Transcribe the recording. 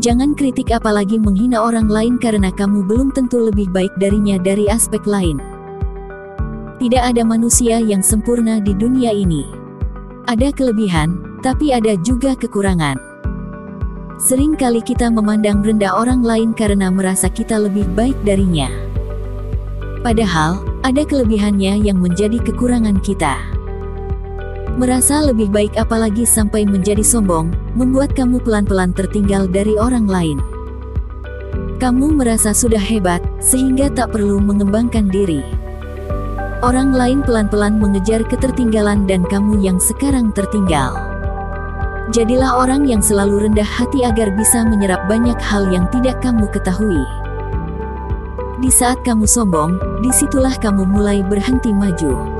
Jangan kritik apalagi menghina orang lain karena kamu belum tentu lebih baik darinya dari aspek lain. Tidak ada manusia yang sempurna di dunia ini. Ada kelebihan, tapi ada juga kekurangan. Sering kali kita memandang rendah orang lain karena merasa kita lebih baik darinya. Padahal, ada kelebihannya yang menjadi kekurangan kita. Merasa lebih baik apalagi sampai menjadi sombong, membuat kamu pelan-pelan tertinggal dari orang lain. Kamu merasa sudah hebat, sehingga tak perlu mengembangkan diri. Orang lain pelan-pelan mengejar ketertinggalan dan kamu yang sekarang tertinggal. Jadilah orang yang selalu rendah hati agar bisa menyerap banyak hal yang tidak kamu ketahui. Di saat kamu sombong, di situlah kamu mulai berhenti maju.